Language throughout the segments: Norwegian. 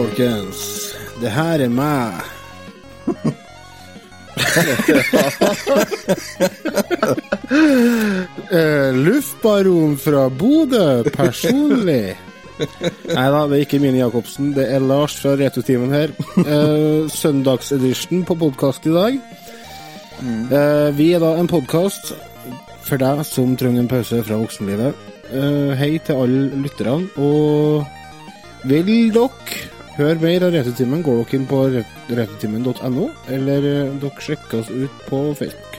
Folkens. Det her er meg. Eh, Luftbaron fra Bodø, personlig. Nei da, det er ikke Mini Jacobsen. Det er Lars fra Retrotimen her. Uh, Søndagsedition på podkast i dag. Uh, vi er da en podkast for deg som trenger en pause fra voksenlivet. Uh, hei til alle lytterne. Og vil dere høre mer av Retrotimen, går dere inn på retrotimen.no, eller eh, dere sjekker oss ut på Facebook.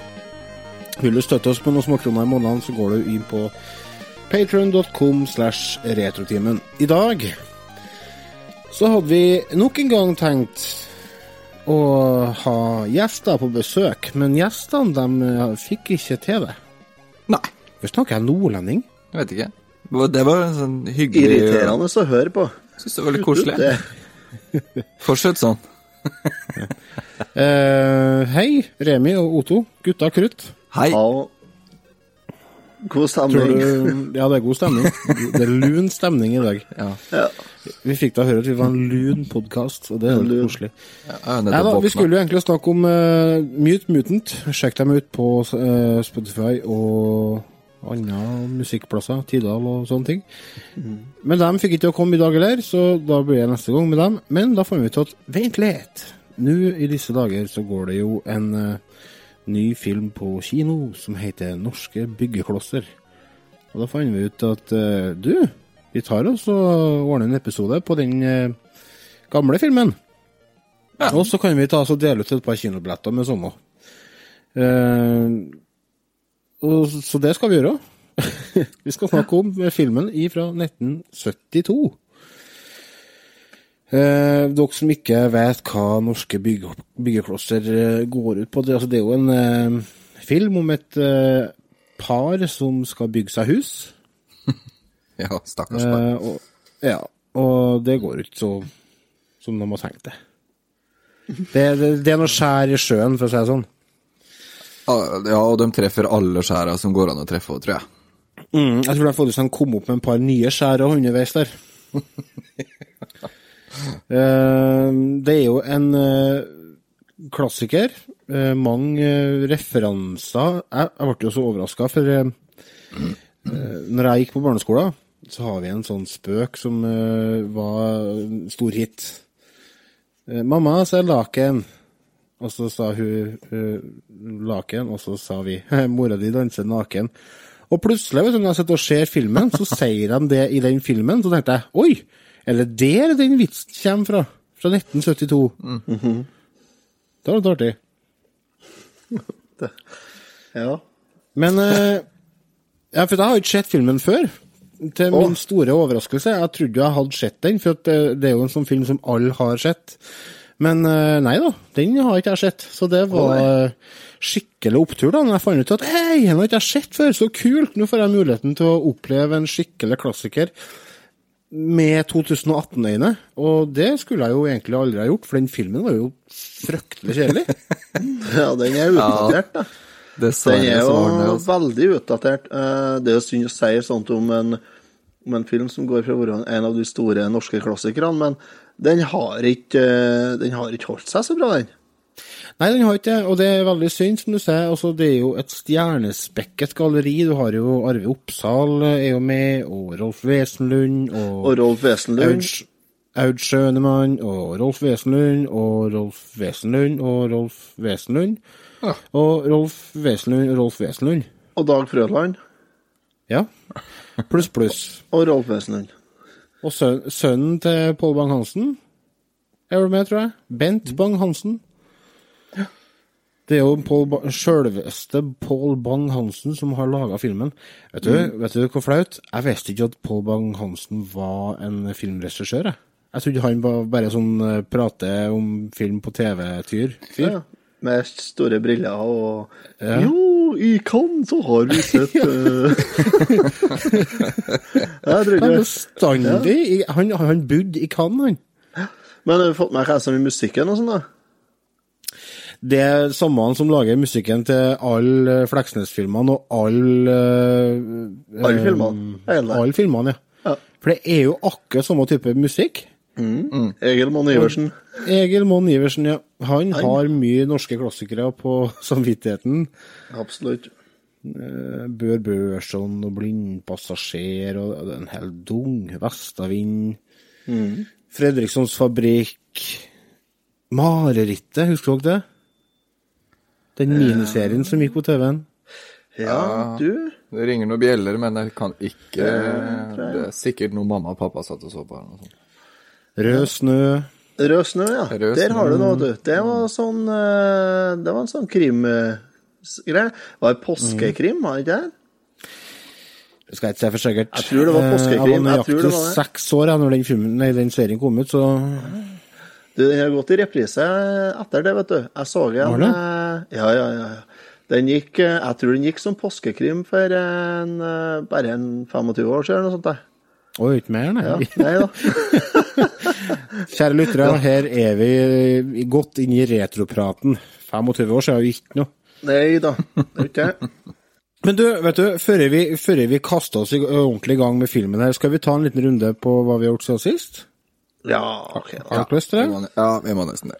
Vil du støtte oss med noen småkroner i måneden, så går du inn på patreon.com slash retrotimen. I dag så hadde vi nok en gang tenkt å ha gjester på besøk, men gjestene de eh, fikk ikke til det. Nei, For snakker jeg nordlending? jeg vet ikke. Det var- en sånn hyggelig Irriterende å høre på. Syns det var litt koselig. Det, Fortsett sånn. uh, hei, Remi og Otto. Gutta krutt. Hei. Hallo. God stemning. du Ja, det er god stemning. Det er lun stemning i dag. Ja. Ja. Vi fikk da høre at vi var en lun podkast, og det er jo koselig. Ja, Nei da, vi skulle jo egentlig snakke om uh, Mute Mutant. Sjekk dem ut på uh, Spotify og andre musikkplasser, Tidal og sånne ting. Men de fikk ikke til å komme i dag heller, så da blir jeg neste gang med dem. Men da fant vi ut at vent litt. Nå i disse dager så går det jo en uh, ny film på kino som heter Norske byggeklosser. Og da fant vi ut at uh, du, vi tar oss og ordner en episode på den uh, gamle filmen. Ja. Og så kan vi ta oss og dele ut et par kinobilletter med samme. Eh, og, så det skal vi gjøre. vi skal snakke om filmen fra 1972. Eh, dere som ikke vet hva norske bygge, byggeklosser eh, går ut på, det, altså, det er jo en eh, film om et eh, par som skal bygge seg hus. Ja, stakkars par. Eh, og, ja, og det går ikke så som de har tenkt det. Det, det, det er noe skjær i sjøen, for å si det sånn. Ja, og de treffer alle skjæra som går an å treffe, tror jeg. Mm, jeg tror de faktisk de kom opp med en par nye skjær og underveis der. Eh, det er jo en eh, klassiker. Eh, mange referanser. Jeg, jeg ble jo så overraska, for når jeg gikk på barneskolen, så har vi en sånn spøk som var stor hit. 'Mamma, så er laken'. Og så sa hun eh, laken, og så sa vi 'mora di danser naken'. Og plutselig, vet du, når jeg sitter og ser filmen, så sier de det i den filmen. Så tenkte jeg oi, er det der den vitsen kommer fra? Fra 1972. Det var litt artig. ja. Men uh, ja, for jeg har ikke sett filmen før. Til min store overraskelse. Jeg trodde jeg hadde sett den, for at det, det er jo en sånn film som alle har sett. Men eh, nei da, den har ikke jeg sett. Så det var eh, skikkelig opptur da når jeg fant ut at hei, den har ikke jeg sett før. Så kult! Nå får jeg muligheten til å oppleve en skikkelig klassiker med 2018-øyne. Og det skulle jeg jo egentlig aldri ha gjort, for den filmen var jo fryktelig kjedelig. ja, den er utdatert, da. Den er jo. Altså. veldig utdatert. Eh, Det er jo synd å si sånt om en, om en film som går fra å være en av de store norske klassikerne, men den har ikke, eh, den har ikke holdt seg så bra, den. Nei, den har ikke det, og det er veldig synd, som du sier. Altså, det er jo et stjernespekket galleri. Du har jo Arve Oppsal er jo med, og Rolf Wesenlund, og, Og Rolf Wesenlund. Aud Schønemann, og Rolf Wesenlund, og Rolf Wesenlund, og Rolf Wesenlund. Ja. Og Rolf Wesenlund og Rolf Wesenlund. Og Dag Frøland. Ja. Pluss, pluss. Og Rolf Wesenlund. Og søn, sønnen til Pål Bang-Hansen er vel med, tror jeg. Bent Bang-Hansen. Det er jo Paul sjølveste Pål Bang-Hansen som har laga filmen. Vet du, vet du hvor flaut? Jeg visste ikke at Pål Bang-Hansen var en filmregissør. Jeg. jeg trodde han var bare sånn eh, prate om film på TV-tyr. Ja, Ja. Med store briller og Jo, i Cannes så har vi sett eh, Jeg tror Han ikke bestandig i- Han, han bodde i Cannes, han. Men har du fått med deg som i musikken og sånn, da? Det er samme han som lager musikken til alle Fleksnes-filmene og alle uh, Alle filmene? Hele. Alle filmene, ja. Ja. For det er jo akkurat samme type musikk. Egil Monn Iversen. Egil Monn Iversen, ja. Han har mye norske klassikere på samvittigheten. Absolutt. Eh, Bør Børson og Blindpassasjer og en hel dung. Vestavind. Fredrikssons Fabrikk. Marerittet, husker dere det? Den miniserien som gikk på TV-en. Ja, du Det ringer noen bjeller, men jeg kan ikke Det er sikkert noe mamma og pappa satt og så på. eller noe sånt. Rød snø. Rød snø, ja. Rød Der snø. har du noe, du. Det var sånn eh, Det var en sånn krimgreie. Var det påskekrim, var det ikke det? Det skal jeg ikke si for sikkert. Jeg tror det var Eh, påskekrim, Jeg jeg tror var det nøyaktig var det. seks år da når den, filmen, nei, den serien kom ut, så Du, den har gått i reprise etter det, vet du. Jeg så den? Var Ja, ja, ja. ja. Den gikk, eh, jeg tror den gikk som påskekrim for en, eh, bare en 25 år siden, eller noe sånt. der. Oi, ikke mer, nei. Ja, nei da. Kjære lyttere, her er vi godt inn i retropraten. 25 år siden er jo ikke noe. Nei da. Det er ikke det. Men du, vet du, før vi, før vi kaster oss i, ordentlig i gang med filmen her, skal vi ta en liten runde på hva vi har gjort siden sist? Ja, OK. Har du lyst til det? ja, vi må nesten det.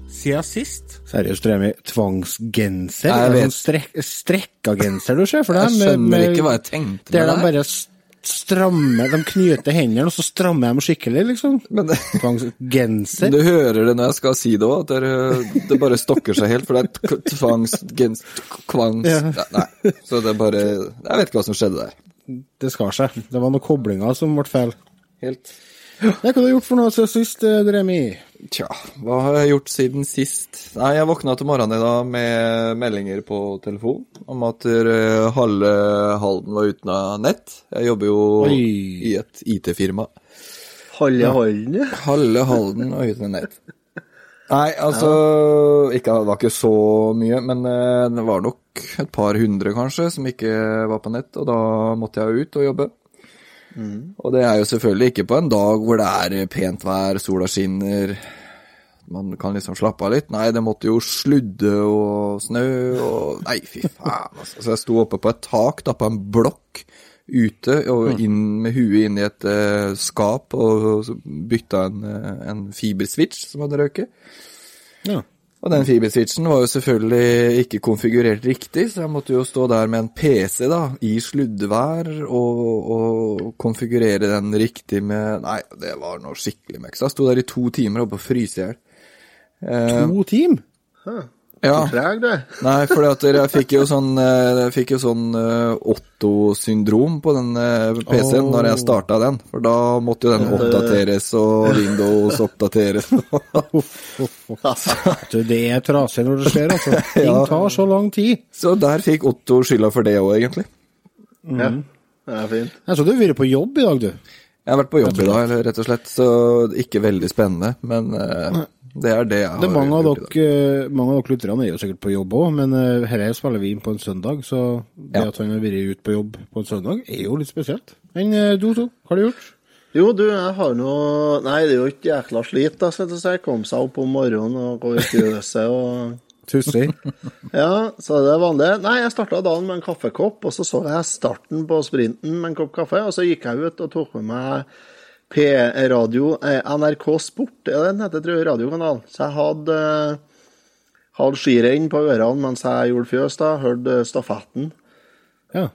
siden sist? Seriøst, Remi. Tvangsgenser? Jeg vet. sånn strek, strekka genser du ser for deg? Jeg skjønner med- ikke hva jeg tenkte Der med de det. bare strammer De knyter hendene, og så strammer de skikkelig, liksom. Men det, Tvangsgenser? du hører det når jeg skal si det òg, at det, det bare stokker seg helt. For det er k- tvangsgens... Kvangs... Ja. Nei. Så det er bare Jeg vet ikke hva som skjedde der. Det skar seg. Det var noen koblinger som ble feil. Helt hva har du gjort for noe siden sist, Dremi? Remi? Tja, hva har jeg gjort siden sist? Nei, jeg våkna til morgenen i dag med meldinger på telefon om at eh, halve Halden var uten av nett. Jeg jobber jo Oi. i et IT-firma. Halve Halden, ja. Halve Halden var uten nett. Nei, altså ikke, Det var ikke så mye, men eh, det var nok et par hundre, kanskje, som ikke var på nett. Og da måtte jeg ut og jobbe. Og det er jo selvfølgelig ikke på en dag hvor det er pent vær, sola skinner, man kan liksom slappe av litt. Nei, det måtte jo sludde og snø og Nei, fy faen, altså. Så jeg sto oppe på et tak, da, på en blokk ute, og inn med huet inn i et uh, skap, og bytta en, eh, en fiberswitch som hadde røket. Ja. Og den fiberswitchen var jo selvfølgelig ikke konfigurert riktig, så jeg måtte jo stå der med en PC da, i sluddvær og, og konfigurere den riktig med Nei, det var noe skikkelig møkk. Så jeg sto der i to timer oppe og fryste i hjel. Eh, To team? Ja. Treg, du. Nei, for jeg fikk jo sånn, eh, fikk jo sånn eh, Otto-syndrom på den eh, PC-en når jeg starta den. For da måtte jo den oppdateres, og Windows oppdateres. Du, det er trasig når det skjer, altså. Ting Ja. tar så lang tid. Så der fikk Otto skylda for det òg, egentlig. Ja, det er fint. Jeg så du har vært på jobb i dag, du. Jeg har vært på jobb i dag, rett og slett, så ikke veldig spennende, men eh, det er det jeg har Det er mange av dere, mange av dere lytterne er jo sikkert på jobb òg, men uh, her spiller vi inn på en søndag, så det Ja. at han har vært ute på jobb på en søndag, er jo litt spesielt. Men eh, du to, hva har du gjort? Jo, du, jeg har noe Nei, det er jo ikke jækla slit, da, skal jeg si. Komme seg opp om morgenen og gå ut i huset og Tussig. Ja, så det er vanlig. Nei, jeg starta dagen med en kaffekopp, og så så jeg starten på sprinten med en kopp kaffe, og så gikk jeg ut og tok med meg P-radio, eh, NRK Sport, er det den heter, tror jeg, radiokanal. Så jeg hadde, eh, hadde skirenn på ørene mens jeg gjorde fjøs, da, hørte stafetten. Ja.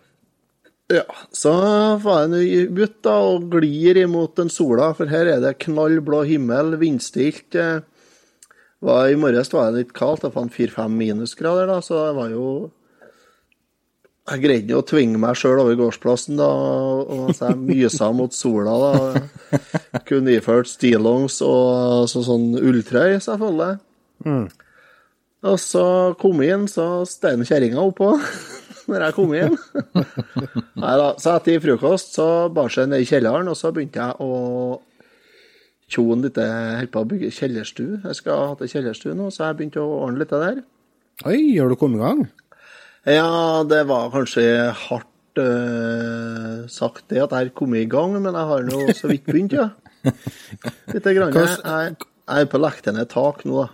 Ja, så var jeg nå ut da og glir imot den sola, for her er det knallblå himmel, vindstilt. eh. Var, I morges var det litt kaldt, det var fire-fem minusgrader, da, så det var jo Jeg greide å tvinge meg sjøl over gårdsplassen, da, og mens jeg mysa mot sola, da. Kunne iført stillongs og så, sånn ulltrøy, selvfølgelig. Og så kom jeg inn, så stein kjerringa oppå når jeg kom inn. Nei da. Så etter frokost så bar jeg ned i kjelleren, og så begynte jeg å Tjoen litt Holdt på å bygge kjellerstue. Jeg skal ha til kjellerstue nå, så jeg begynte å ordne litt der. Oi, har du kommet i gang? Ja, det var kanskje hardt uh, sagt det at jeg kommet i gang, men jeg har nå så vidt begynt, ja. Litt grann. Jeg, jeg, er på ned tak nå, da.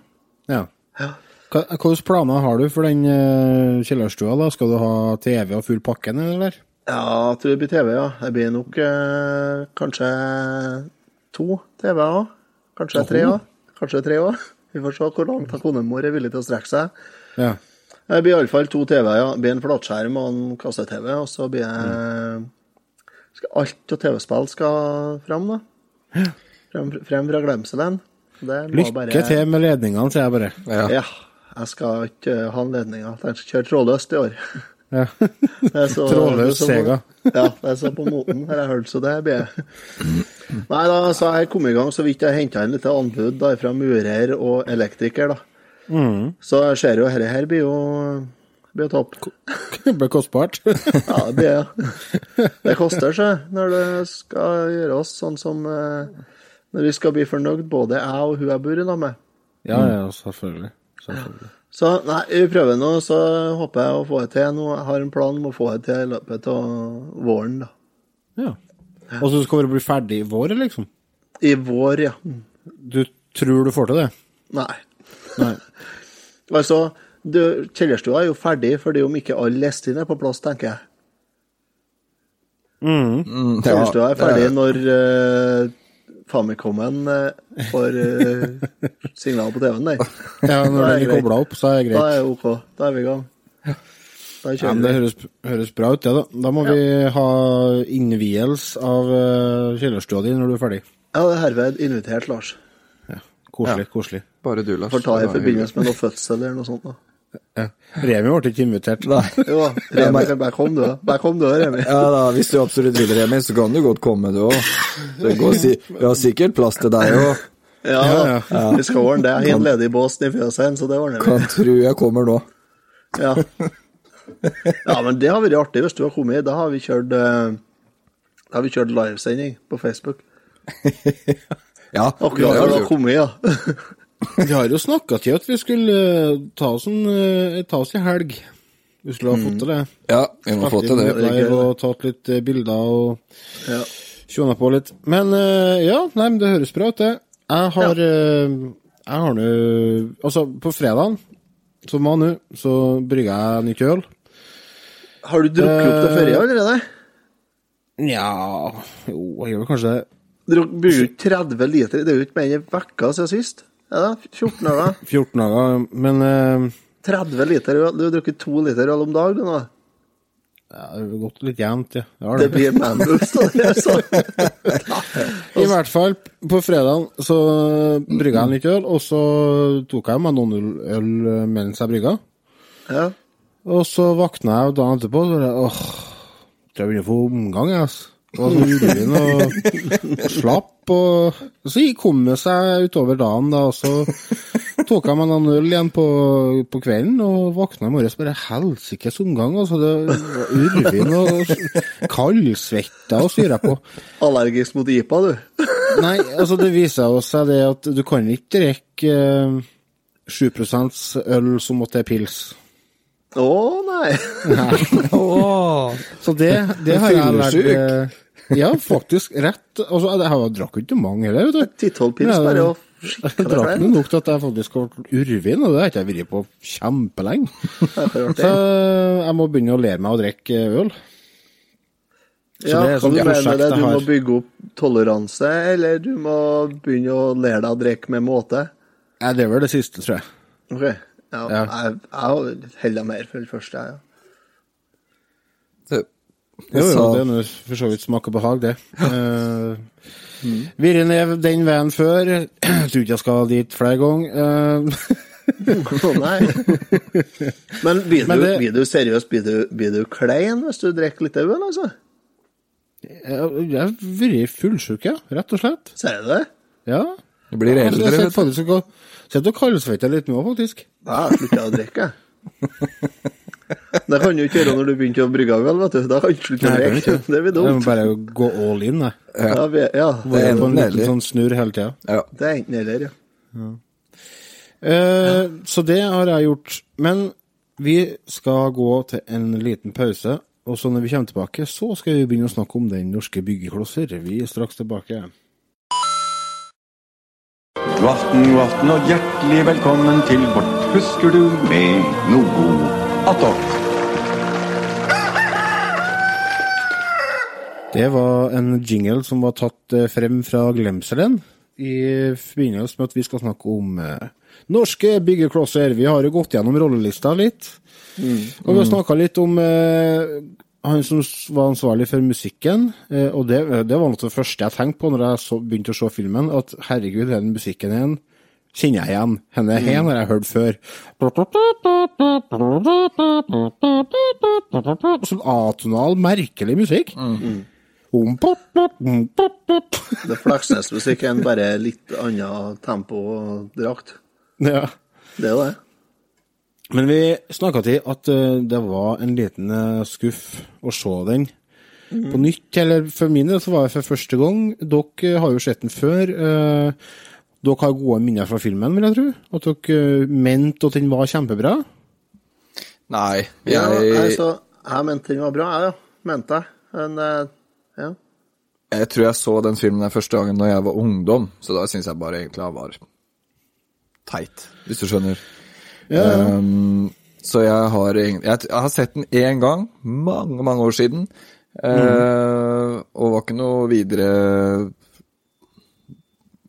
Ja. Ja. Hvilke planer har du for den uh, kjellerstua? da? Skal du ha TV og full pakken, eller? Ja, jeg tror det blir TV, ja. Det blir nok uh, kanskje to TV-er. Kanskje tre òg. Kanskje tre òg. Vi får se hvor langt konemor er villig til å strekke seg. Ja. Det blir iallfall to TV-er, ja. Det blir en flatskjerm og en kasse-TV, og så blir det skal Alt av TV-spill skal fram, da. Frem, frem fra glemselen. Det må Lykke bare- til med ledningene, sier jeg bare. Ja. Ja. Jeg skal ikke ha ledninger. Jeg skal kjøre trådløst i år. Ja. Det så- Trådløs så- Sega. Ja, det er så på moten, har jeg hørt, så det blir Nei da, så jeg kom i gang så vidt jeg henta inn litt anbud da, fra murer og elektriker, da. Mm. Så jeg ser jo dette her blir jo blir topp. Det blir kostbart. Ja, det blir det. Det koster seg når det skal gjøres sånn som eh, Når vi skal bli fornøyd, både jeg og hun jeg bor i lag med. ja, ja, selvfølgelig. selvfølgelig. Så nei, vi prøver nå, så håper jeg å få det til nå. Jeg har en plan om å få det til i løpet av våren, da. Ja. Og så skal vi bli ferdig i vår, liksom? I vår, ja. Du tror du får til det? Nei. Nei. Altså, du, kjellerstua er jo ferdig fordi om ikke alle lestene er på plass, tenker jeg. Mm, mm Kjellerstua er ferdig ja. når uh, Famicomen uh, får uh, signal på TV-en der. Ja, når den er kobla opp, så er det Da greit. er det OK. Da er vi i gang. Da Ja, det høres, høres bra ut, det, da. Da må vi ha innvielse av uh, kjellerstua di når du er ferdig. Ja, det er herved invitert, Lars. Ja. Koselig, koselig. Bare du, Lars. Får ta i forbindelse med noe fødsel eller noe sånt. da. Ja. Remi ble ikke invitert. Nei. Jo, Remi, bare kom du, da. Bare kom du, Remi. Ja da, hvis du absolutt vil, Remi, så kan du godt komme, du òg. Si Vi har sikkert plass til deg òg. Ja, Ja, vi skal ordne det. Jeg er en ledig bås i fjøset, så det ordner vi. Kan tro jeg kommer nå. Ja. ja, men det har vært artig hvis du har kommet. Da har vi kjørt eh, Da har vi kjørt livesending på Facebook. Ja, Akkurat du har kommet, ja. Vi har jo snakka til at vi skulle eh, ta oss, en, eh, ta oss i helg. Vi skulle ha fått til det. Ja, vi må få til det. Live og tatt litt eh, bilder og ja. tjona på litt. Men ja, nei, men det høres bra ut, det. Jeg har ja. Jeg har nå Altså, på fredagen, som var nå, så brygga jeg nytt øl. Har du drukket opp det i allerede? Nja Jo, jeg gjør kanskje det. Du bruker 30 liter. Det er jo ikke mer enn en uke siden sist. ja da, 14 dager. 14 dager. Men uh... 30 liter. Du har drukket to liter øl om dagen du nå. ja, det har gått litt jevnt, ja. Det Det det. blir manboost av det. Så. I hvert fall, på fredagen så brygga jeg litt øl, og så tok jeg meg noen øl mens jeg brygga. Ja. Og så våkna jeg dagen etterpå og så åh, tror jeg begynner å få omgang, jeg, altså. Var så urvin og slapp, og så kom det seg utover dagen, da, og så tok jeg meg noen øl igjen på, på kvelden, og våkna i morges bare helsikes omgang, altså. Det var urvin og kaldsvetta og styra på. Allergisk mot IPA, du. Nei, altså det viser seg det at du kan ikke drikke eh, 7 øl som måtte er pils. Å nei. Åh. Så det, det har jeg lært Fyllesyk. eh, Ja, faktisk. Rett. Altså, jeg har- drakk ikke mange heller, vet du. 10-12 pils bare å Jeg drakk deg nok til at jeg faktisk har vært urvin, og det har ikke jeg vært på kjempelenge. Så jeg må begynne å lære meg å drikke øl. Så Ja, det er sånn prosjekt det? Du må bygge opp toleranse, eller du må begynne å lære deg å drikke med måte? Ja, det er vel det siste, tror jeg. Ok. Ja, Ja. Jeg, jeg holder mer for det første, jeg. Ja. Det- Jo, jo, det er nå for så vidt smak og behag, det. Uh, Virre ned den veien før. Jeg tror ikke jeg skal dit flere ganger. Uh, nei. Men blir du, Men det- blir du seriøst, blir du, blir du klein hvis du drikker litt øl, altså? jeg har vært fullsjuk, ja. Rett og slett. Sier du det? Ja. Du blir ja, eldre, sitter du. faktisk og sitter og kaldsvetter litt nå, faktisk. Da slutta jeg å drikke. Det kan du ikke gjøre når du begynte å brygge vel, vet du. Da kan du slutte å jeg drikke. ikke. Det blir dumt. Du må bare gå all in, da. Ja, vi, ja, Det er en enten liten eller. sånn snurr hele tida. Ja. det er enten eller, ja. Eh, så det har jeg gjort. Men vi skal gå til en liten pause, og så når vi kommer tilbake, så skal vi begynne å snakke om den norske byggeklosser. Vi er straks tilbake. God aften, god aften og hjertelig velkommen til vårt Husker du med noe attåt. Det var en jingle som var tatt eh, frem fra glemselen i forbindelse med at vi skal snakke om eh, norske byggeklosser. Vi har jo gått gjennom rollelista litt, og vi har snakka litt om eh, han som var ansvarlig for musikken, eh, og det, det var noe av det første jeg tenkte på når jeg så, begynte å se filmen, at herregud, den musikken igjen kjenner jeg igjen. Henne her har jeg hørt før. Sånn atonal, merkelig musikk. Det Fleksnes-musikk enn bare litt annet tempo og drakt. Ja. Det er det. Men vi snakka til at eh, det var en liten eh, skuff å se den på nytt. Eller for min del så var det for første gang. Dere eh, har jo sett den før. Dere har gode minner fra filmen, vil jeg tro. At dere mente at den var kjempebra. Nei, Ja, jeg, altså, jeg mente den var bra, jeg, ja. Mente jeg. Men ja. jeg tror jeg så den filmen der første gangen da jeg var ungdom, så da syns jeg bare egentlig han var teit, hvis du skjønner. Um, så jeg har jeg, har sett den én gang, mange, mange år siden, eh, og var ikke noe videre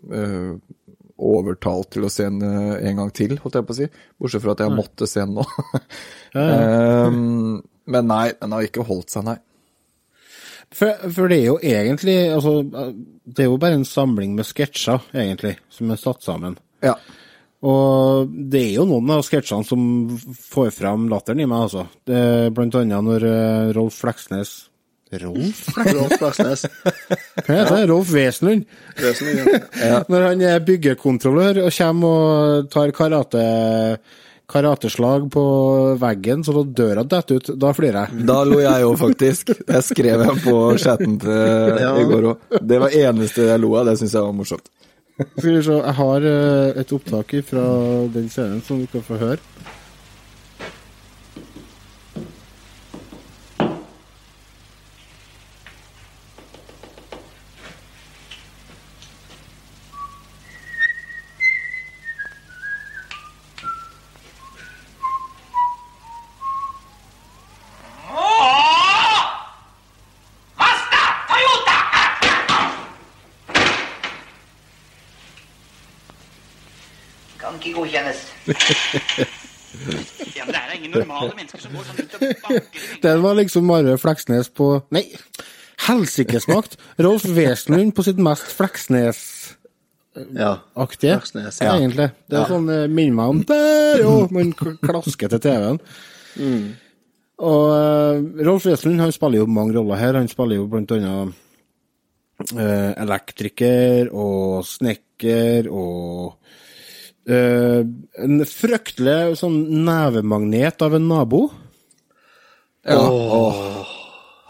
uh, overtalt til å se den eh, en gang til, holdt jeg på å si. Bortsett fra at jeg måtte se den nå. um, men nei, den har ikke holdt seg, nei. For, for det er jo egentlig altså, Det er jo bare en samling med sketsjer, egentlig, som er satt sammen. Ja. Og det er jo noen av sketsjene som får frem latteren i meg, altså. Det blant annet når eh, Rolf Fleksnes Rolf? Fleksnes. Hva heter det? Rolf Wesenlund? Sånn, ja. Når han er byggekontrollør og kommer og tar karate, karateslag på veggen så da døra detter ut, da flirer jeg. Da lo jeg òg, faktisk. Det skrev jeg på chatten til Ja. i går òg. Det var eneste jeg lo av, det syns jeg var morsomt. Skal vi se, jeg har eh, et opptak fra den serien som du kan få høre. Basta! Toyota! Kan ikke godkjennes. ja, men det er ingen normale mennesker som går sånn rundt og banker i veggen. Den var liksom bare Fleksnes på Nei, helsikesmakt! Rolf Wesenlund på sitt mest Fleksnes-aktige, ja. Fleksnes, ja. egentlig. Det er sånn eh, minner meg om der, jo, man klasker til TV-en. Og eh, Rolf Wesenlund han spiller jo mange roller her. Han spiller jo blant annet Uh, elektriker og snekker og uh, en fryktelig sånn nevemagnet av en nabo. Ja. Åh.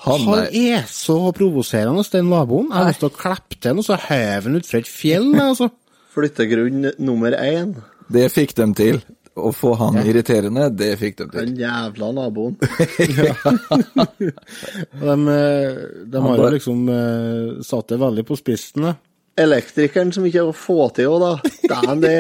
Han Han er så provoserende, den naboen. Jeg har lyst til å klippe til han, og så hever han utfor et fjell. Altså. Flyttegrunn nummer én. Det fikk dem til. Å få han irriterende, det fikk dem til. Den jævla naboen. De, eh, de har jo liksom eh, satt det veldig på spissen. da. Elektrikeren som ikke er å få til òg, da. Dæven, det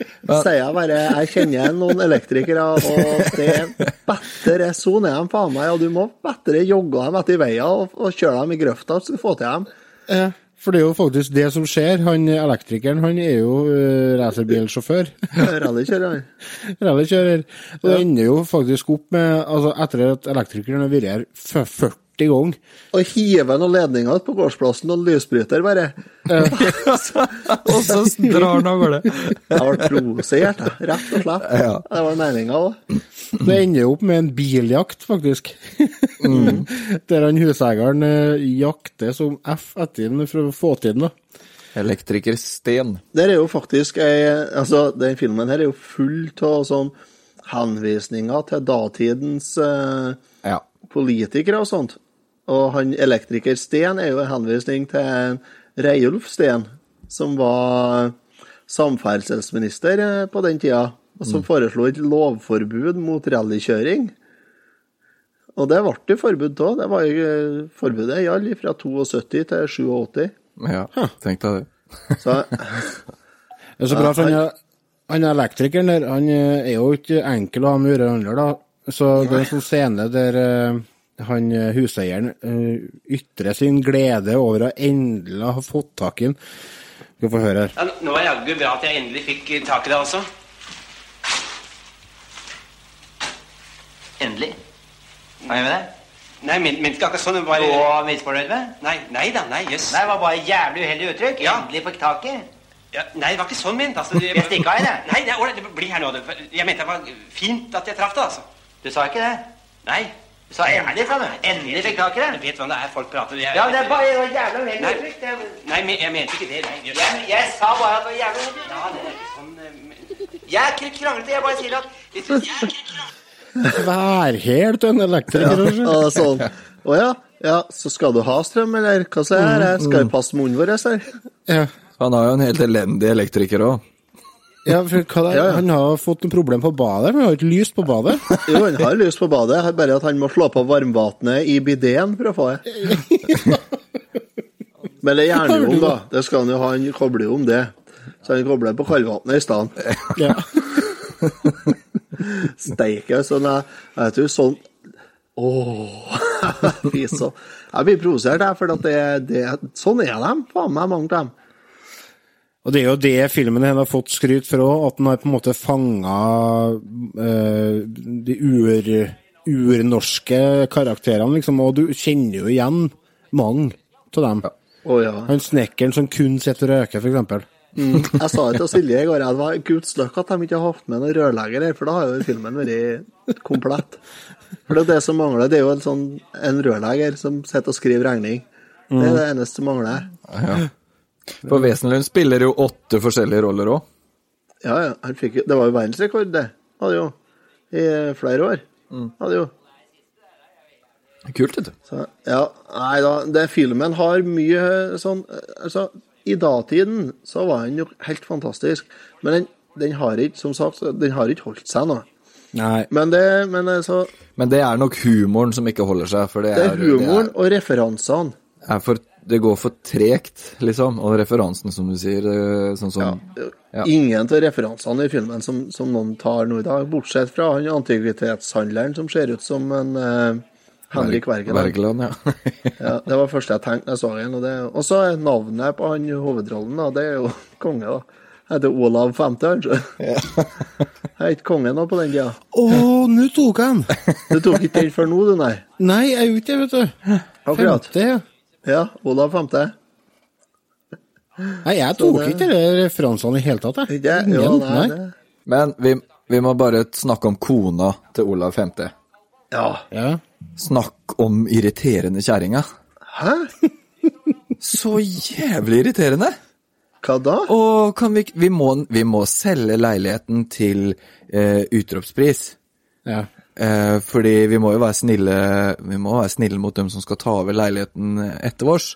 sier jeg bare. Jeg kjenner noen elektrikere, og det er bedre sånn soner dem faen meg. Og du må bedre jogge dem etter veien og, og kjøre dem i grøfta så du får til dem. Ja, for det er jo faktisk det som skjer. Han elektrikeren, han er jo uh, racerbilsjåfør. Rallykjører, han. Rallykjører. Og det ender jo faktisk opp med, altså etter at elektrikeren har vært her 40 i gang. Og hiver noen ledninger på gårdsplassen, noen lysbryter, bare. og så drar han av gårde. Jeg ble provosert, rett og slett. Ja. Det var meninga òg. Det ender jo opp med en biljakt, faktisk. Mm. Der han huseieren eh, jakter som F etter ham for å få til den. Elektriker Sten. Der er jo faktisk ei Altså, den filmen her er jo full av sånn henvisninger til datidens eh, ja. politikere og sånt. Og han elektriker Steen er jo en henvisning til Reiulf Steen, som var samferdselsminister eh, på den tida, og som foreslo et lovforbud mot rallykjøring. Og det ble det forbud av. Det var jo eh, forbudet gjaldt fra 72 til 87. ja. Tenk deg det. Så Det er så bra, for han, er- han er elektrikeren der, han eh, er jo ikke enkel å ha med å gjøre da. Så det er en sånn scene der han eh, huseieren eh, ytrer sin glede over å endelig ha fått tak i den. Skal få høre her. Ja, nå var jaggu bra at jeg endelig fikk eh, tak i det også. Endelig. Hva gjør vi det? Nei, men, men ikke akkurat sånn, bare... Og misfornøyd med? Nei, nei da, nei, jøss. Nei, det var bare jævlig uheldig uttrykk. Ja. Endelig fikk tak i. Ja, nei, det var ikke sånn ment, altså. Jeg stikka i det. Nei, nei, ålreit, bli her nå. det- Jeg mente det var fint at jeg traff det, altså. Du sa ikke det. Nei. Sa endelig, sa du. Endelig fikk tak i Jeg vet hva det er folk prater. Jeg, Ja, det er bare det var jævlig uheldig Nei. Nei, jeg mente ikke det. Nei. Jeg, jeg sa bare at det var jævla uheldig. Ja, det er ikke sånn... eh, men- Jeg er ikke kranglete, jeg bare sier at... Hvis du- Jeg er kranglete. Værhæl til en elektriker, kanskje. og sånn. Å ja. ja, så skal du ha strøm, eller hva så er det? Skal vi passe munnen vår her? Ja. Han har jo en helt elendig elektriker òg. Ja, for hva det, ja. Han har fått noe problem på badet, men han har ikke lyst på badet. Jo, han har lys på badet, bare at han må slå på varmvannet i bideen for å få det. Men det er jernhjul, da. Det skal han jo ha. Han kobler jo om det. Så han kobler på kaldvannet i stedet. Ja. Steike, sånn jeg Vet du, sånn Åh, fy så. Jeg blir provosert, jeg, for det, det, sånn er de, faen meg, mange av dem. Og det er jo det filmen her har fått skryt for òg, at den har på en måte fanga uh, de ur, urnorske karakterene, liksom. Og du kjenner jo igjen mange av dem. Å ja. Han snekkeren som kun sitter og røyker, for eksempel. Mm. Jeg sa det til Silje i går, det var guds løkk at de ikke har hatt med noen rørlegger her, for da har jo filmen vært komplett. For det er det som mangler, det er jo en, sånn, en rørlegger som sitter og skriver regning. Det er det eneste som mangler. Ja. For Wesenlund spiller jo åtte forskjellige roller òg. Ja, ja, han fikk det var jo verdensrekord, det. Hadde jo. I flere år. Hadde jo. Kult, vet du. Så, ja, nei da, det filmen har mye sånn Altså, i datiden så var den jo helt fantastisk, men den, den har ikke, som sagt, den har ikke holdt seg nå. Nei. Men det, men altså, Men det er nok humoren som ikke holder seg. Det, det er humoren det og referansene. er, er for, det går for tregt, liksom. Og referansen, som du sier. Sånn som Ja. Ingen av referansene i filmen som, som noen tar nå i dag, bortsett fra han antikvitetshandleren som ser ut som en eh, Henrik Wergeland. Wergeland. Ja. Ja, det var det første jeg tenkte når jeg så den. Og Og så er navnet på han hovedrollen, da, det er jo konge, da. Han heter Olav Femte, kanskje. Jeg er ikke konge nå på den tida. Å, nå tok han! Du tok ikke den før nå, du, nei? Nei, jeg er jo ikke det, vet du. Akkurat. Femte, ja. Ja, Olav Femte. Nei, jeg tok det- ikke de referansene i hele tatt, jeg. Ikke? Ja, Ingen, nei, det. Men vi, vi må bare snakke om kona til Olav 5. Ja. Ja. Snakk om irriterende kjerringa. Hæ? Så jævlig irriterende! Hva da? Og kan vi, vi, må, vi må selge leiligheten til eh, utropspris. ja. Eh, fordi vi må jo være snille Vi må være snille mot dem som skal ta over leiligheten etter oss.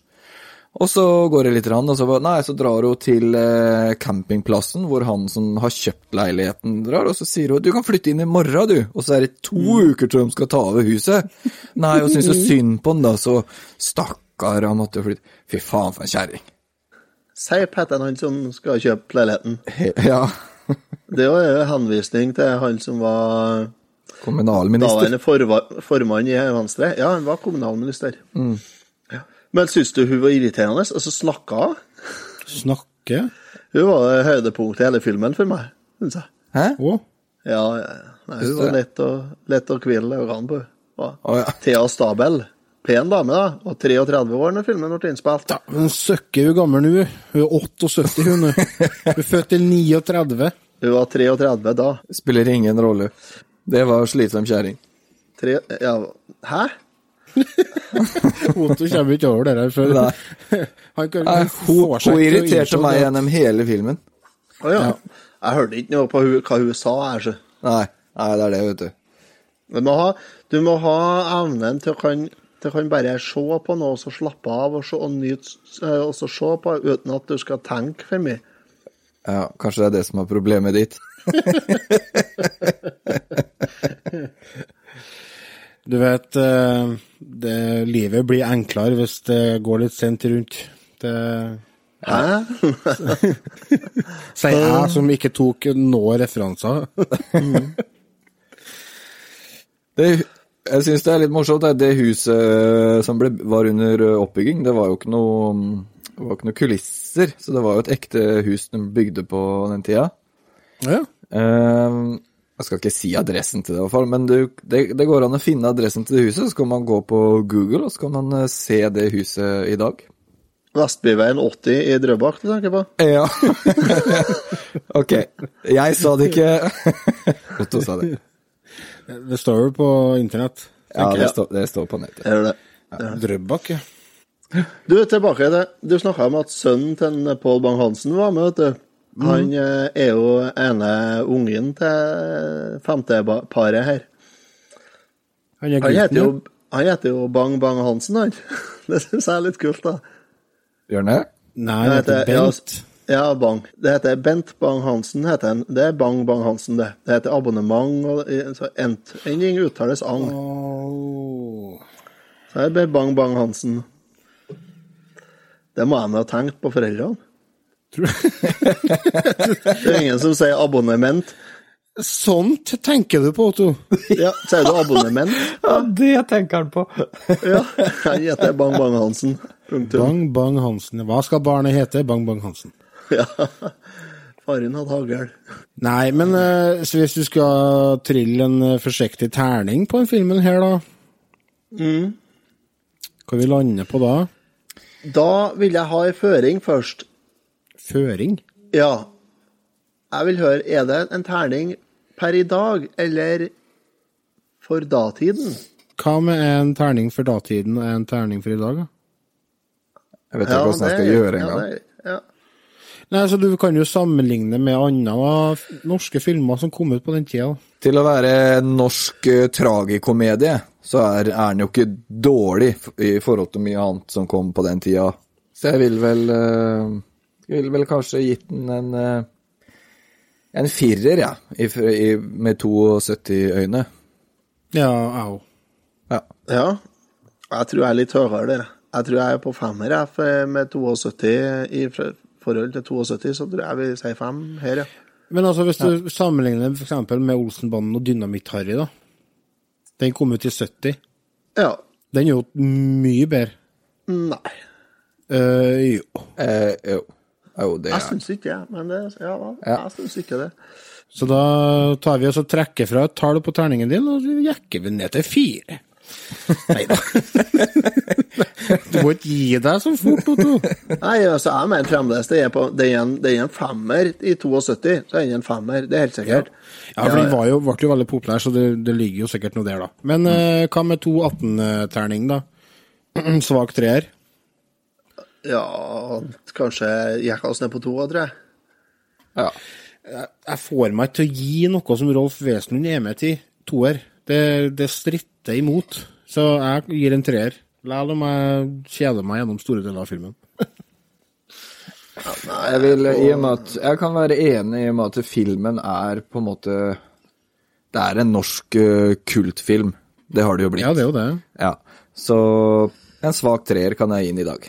Og så går det litt, rann, og så, nei, så drar hun til eh, campingplassen hvor han som har kjøpt leiligheten, drar, og så sier hun du kan flytte inn i morgen, du. Og så er det to uker til de skal ta over huset. Nei, hun syns så synd på han, da, så stakkar, han måtte flytte. Fy faen, for en kjerring. Sier Petter han som skal kjøpe leiligheten. Ja. Det er jo en henvisning til han som var Kommunalminister. daværende forva- formann i Venstre. Ja, han var kommunalminister. Ja. Men syns du hun var irriterende? Altså, snakka hun? Snakke? Hun var høydepunktet i hele filmen for meg, syns jeg. Hæ? Oh. Ja. Nei, hun var lett å, lett å hvile øynene på. Ja. Å, ja. Thea Stabel. Pen dame, da. Og 33 år når filmen ble innspilt. Ja, men søkker hun gammel nå. Hun er 78, hun nå. Hun er født i 39. Hun var 33 da. Spiller ingen rolle. Det var slitsom kjerring. Tre, ja, hæ? Otto kommer ikke over det der før. Nei. Han kan, Nei, hun, hun irriterte meg det. gjennom hele filmen. Å ja. Jeg hørte ikke noe på hva hun sa her, så. Nei, Nei, det er det, vet du. Du må ha, du må ha evnen til å kan, til kan bare se på noe og så slappe av og, se, og nyte eh, og så se på uten at du skal tenke for mye. Ja, kanskje det er det som er problemet ditt. Du vet, eh, det, livet blir enklere hvis det går litt sent rundt. Det Hæ? sier jeg som ikke tok noen referanser. Det, jeg syns det er litt morsomt. Det huset som ble, var under oppbygging, det var jo ikke noe, var ikke noe kulisser. Så det var jo et ekte hus de bygde på den tida. Ja. Uh, jeg skal ikke si adressen til det, i hvert fall, men det, det, det går an å finne adressen til det huset. Så kan man gå på Google, og så kan man eh, se det huset i dag. Vestbyveien 80 i Drøbak du tenker på? Ja. ok. Jeg sa det ikke. Otto sa det. Det står jo på internett. Ja, det står, det står på nettet. Er det? Drøbak, ja. Du, tilbake til det. Du snakka om at sønnen til Pål Bang-Hansen var med, vet du. Han eh, er jo ene ungen til femteparet her. Han er Han heter jo, han heter jo Bang Bang-Hansen, han. Det syns jeg er litt kult, da. Gjør han det? Nei, han heter ja, Bent. Ja, Bang. Det heter Bent Bang-Hansen. heter han. Det er Bang Bang-Hansen, det. Det heter abonnement, og så ent, ending uttales ang. Åh. Så det ble Bang Bang-Hansen. Det må de ha tenkt på foreldrene. det er ingen som sier abonnement. Sånt tenker du på, Otto. Ja, sier du abonnement? Ja, det tenker han på. Ja, han heter Bang Bang-Hansen. Punktum. Bang Bang Hansen. Hva skal barnet hete? Bang Bang Hansen. Ja. Faren hadde hagl. Nei, men eh, så hvis du skal trille en eh, forsiktig terning på den filmen her, da Mm. Hva vi lander på da? Da vil jeg ha ei føring først. Føring? Ja. Jeg vil høre, er det en terning per i dag, eller for datiden? Hva med en terning for datiden og en terning for i dag? da? Jeg vet ikke hvordan jeg skal gjøre ja, engang. det- Ja, Nei, så Du kan jo sammenligne med andre norske filmer som kom ut på den tida. Til å være en norsk eh, tragikomedie, så er, er den jo ikke dårlig i forhold til mye annet som kom på den tida. Så jeg vil vel eh, Vil vel kanskje gitt den en eh, en firer, ja, i, i, med 72 øyne. Ja, au. Ja. ja. Jeg tror jeg er litt høyere der. Jeg tror jeg er på femmer jeg, med 72 i forhold til 72, så tror jeg vi sier fem her, ja. Men altså, hvis du sammenligner for eksempel med Olsenbanden og Dynamitt-Harry, da. Den kom ut i 70. Ja. Den er jo mye bedre. Nei. Uh, jo. Uh, jo. Jo, det Jeg er syns ikke det, men det, ja. Ja. jeg syns ikke det. Så da tar vi oss og trekker fra et tall på terningen din, og så jekker vi ned til fire. Nei da. Du må ikke gi deg så fort, Otto. Nei, altså, jeg mener fremdeles det er, på, det, er en, det er en femmer i 72. Så er det en femmer, det er helt sikkert. Ja, for den var jo, ble jo veldig populær, så det, det ligger jo sikkert noe der, da. Men eh, hva med to 18-terning, da? Svak treer? Ja, kanskje gikk oss ned på to, tror jeg. ja. Jeg får meg ikke til å gi noe som Rolf Wesenlund er med til toer. Det, det stritter imot. Så jeg gir en treer. Selv om jeg kjeder meg gjennom store deler av filmen. Jeg vil, i og med at, jeg kan være enig i og med at filmen er på en måte Det er en norsk eh, kultfilm. Det har det jo blitt. Ja, det er jo det. Ja, Så en svak treer kan jeg gi inn i dag.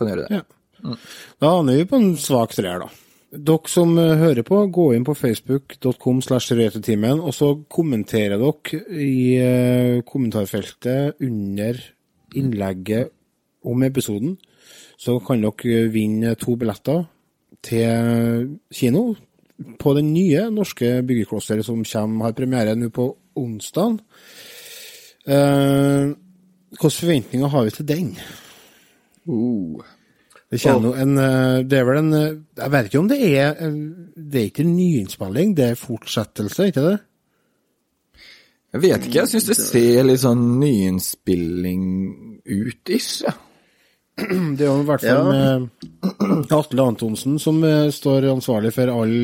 Kan gjøre det. Ja. Da aner vi på en svak treer, da. Dere som eh, hører på, gå inn på facebook.com slash retutimen, og så kommenterer dere i eh, kommentarfeltet under innlegget om episoden. Så kan dere vinne to billetter til kino på den nye norske byggeklosteret som kommer, har premiere nå på onsdag. Eh, hvilke forventninger har vi til den? Uh. Det en eh, Det er vel en eh, Jeg vet ikke om det er eh, Det er ikke en nyinnspilling, det er fortsettelse, ikke det? Jeg vet ikke, jeg syns det ser litt sånn nyinnspilling ut, ish. Ja. Det er jo i hvert fall Ja. Atle Antonsen som står ansvarlig for all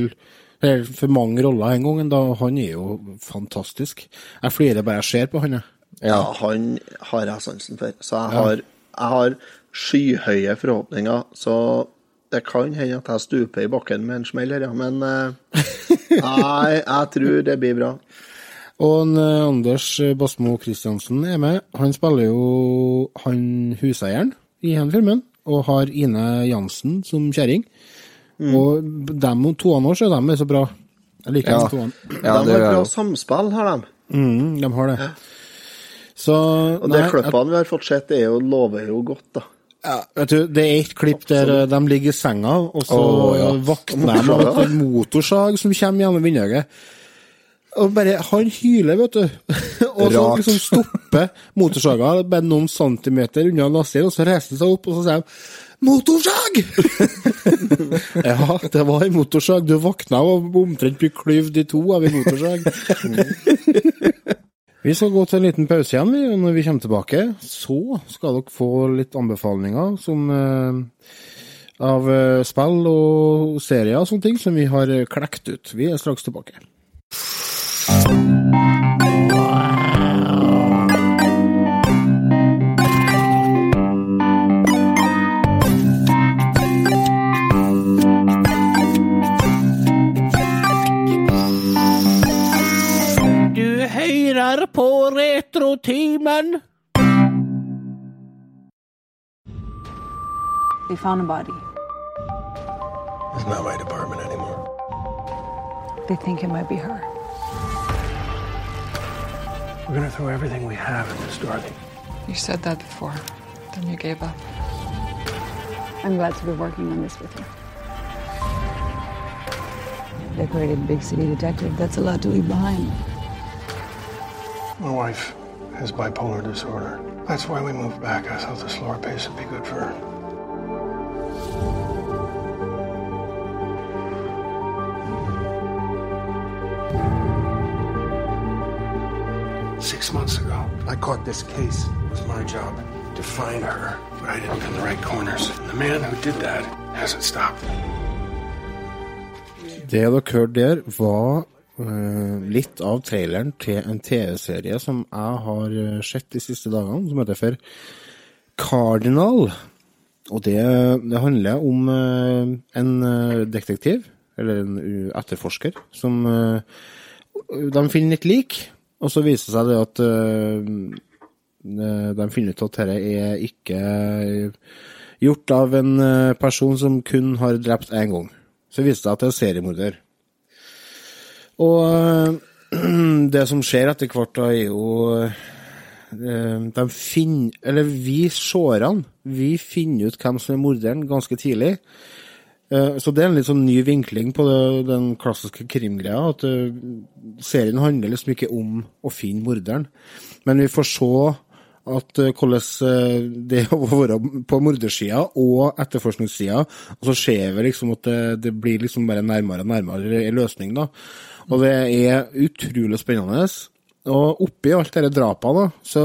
for mange roller en gang, da han er jo fantastisk. Jeg flirer bare jeg ser på han. Ja, han har jeg sansen for. Så jeg har, jeg har skyhøye forhåpninger. Så det kan hende at jeg stuper i bakken med en smell her, ja. Men eh, nei, jeg tror det blir bra. Og en, eh, Anders Basmo Christiansen er med. Han spiller jo han huseieren i den filmen, og har Ine Jansen som kjerring. Og dem toene så de er så bra. Jeg liker Ja. de toene. Ja, de har bra samspill, har de. Mm, de har det. Så Og det klippene vi har fått sett, er jo, lover jo godt, da. Ja, vet du, det er et klipp der Absolutt. de ligger i senga, og så oh, ja. våkner de av et motorsag som kommer gjennom vinduet. Og bare Han hyler, vet du. og så Rart. liksom stopper motorsaga bare noen centimeter unna lastebilen, og så reiser han seg opp, og så sier han, Motorsag! ja, det var en motorsag. Du våkna og omtrent ble klyvd i to av en motorsag. Vi skal gå til en liten pause igjen, vi, når vi kommer tilbake, så skal dere få litt anbefalinger som eh, av eh, spill og serier og sånne ting som vi har eh, klekt ut. Vi er straks tilbake. Hører på Retrotimen. They found a body. It's not my department anymore. They think it might be her. We're gonna throw everything we have at this, Dorothy. You said that before. Then you gave up. I'm glad to be working on this with you. Decorated big city detective, that's a lot to leave behind. My wife has bipolar disorder. That's why we moved back. I thought the slower pace would be good for her. Six months ago, I caught this case. It was my job to find her, but I didn't pin the right corners. And the man who did that hasn't stopped. Det dere hørte der, var litt av traileren til en TV-serie som jeg har eh, sett de siste dagene, som heter for Cardinal. Og det, det handler om eh, en eh, detektiv, eller en etterforsker, som eh, De finner et lik, og så viser det seg at eh, eh, de finner ut at dette er ikke gjort av en eh, person som kun har drept én gang. Så viser det seg at det er seriemorder. Og det som skjer etter hvert, da, er jo eh, De finner Eller vi seerne, vi finner ut hvem som er morderen, ganske tidlig. Eh, Så det er en litt sånn ny vinkling på den klassiske krimgreia. At eh, serien handler liksom ikke om å finne morderen, men vi får se at eh, hvordan eh, det å være på mordersida og etterforskningssida, og så ser vi liksom at det, det blir liksom bare nærmere og nærmere løsning, da. Og det er utrolig spennende. Og oppi alt dette drapet, da, så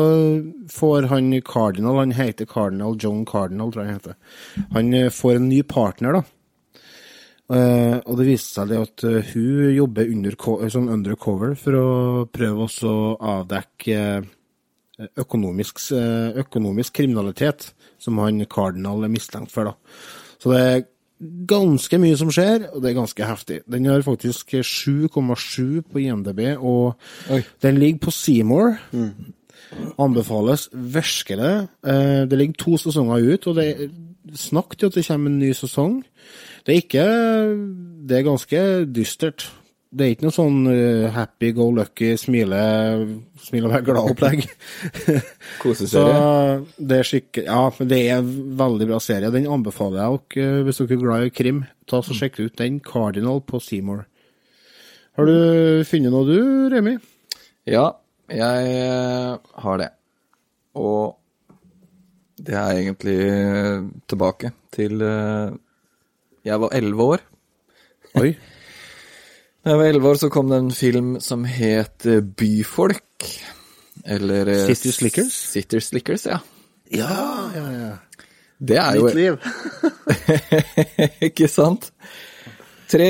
får han Cardinal, han heter Cardinal, John Cardinal, tror jeg han heter, han eh, får en ny partner, da. Og det viste seg det at hun jobber under, sånn undercover for å prøve også å avdekke økonomisk, eh, økonomisk kriminalitet, som han Cardinal er mistenkt for. da. Så det er ganske mye som skjer, og det er ganske heftig. Den har faktisk 7,7 på IMDb, og den ligger på Seymour. Anbefales virkelig. Eh, Det ligger to sesonger ut, og det er snakk til at det kommer en ny sesong. Det er ikke Det er ganske dystert. Det er ikke noe sånn uh, happy go lucky, smile, smile og være glad-opplegg. Koseserie. Det er skikkelig Ja, men det er en veldig bra serie. Den anbefaler jeg dere hvis dere er glad i krim. Ta så Sjekk ut den. Cardinal på Seymour. Har du funnet noe, du, Remi? Ja, jeg eh, har det. Og det er egentlig eh, tilbake til eh, Jeg var elleve år. Oi. Da jeg var elleve år, så kom det en film som het eh, Byfolk. Eller eh, City Slickers? City Slickers, ja. Ja, ja, ja. Det er jo Mitt liv. Ikke sant? Tre,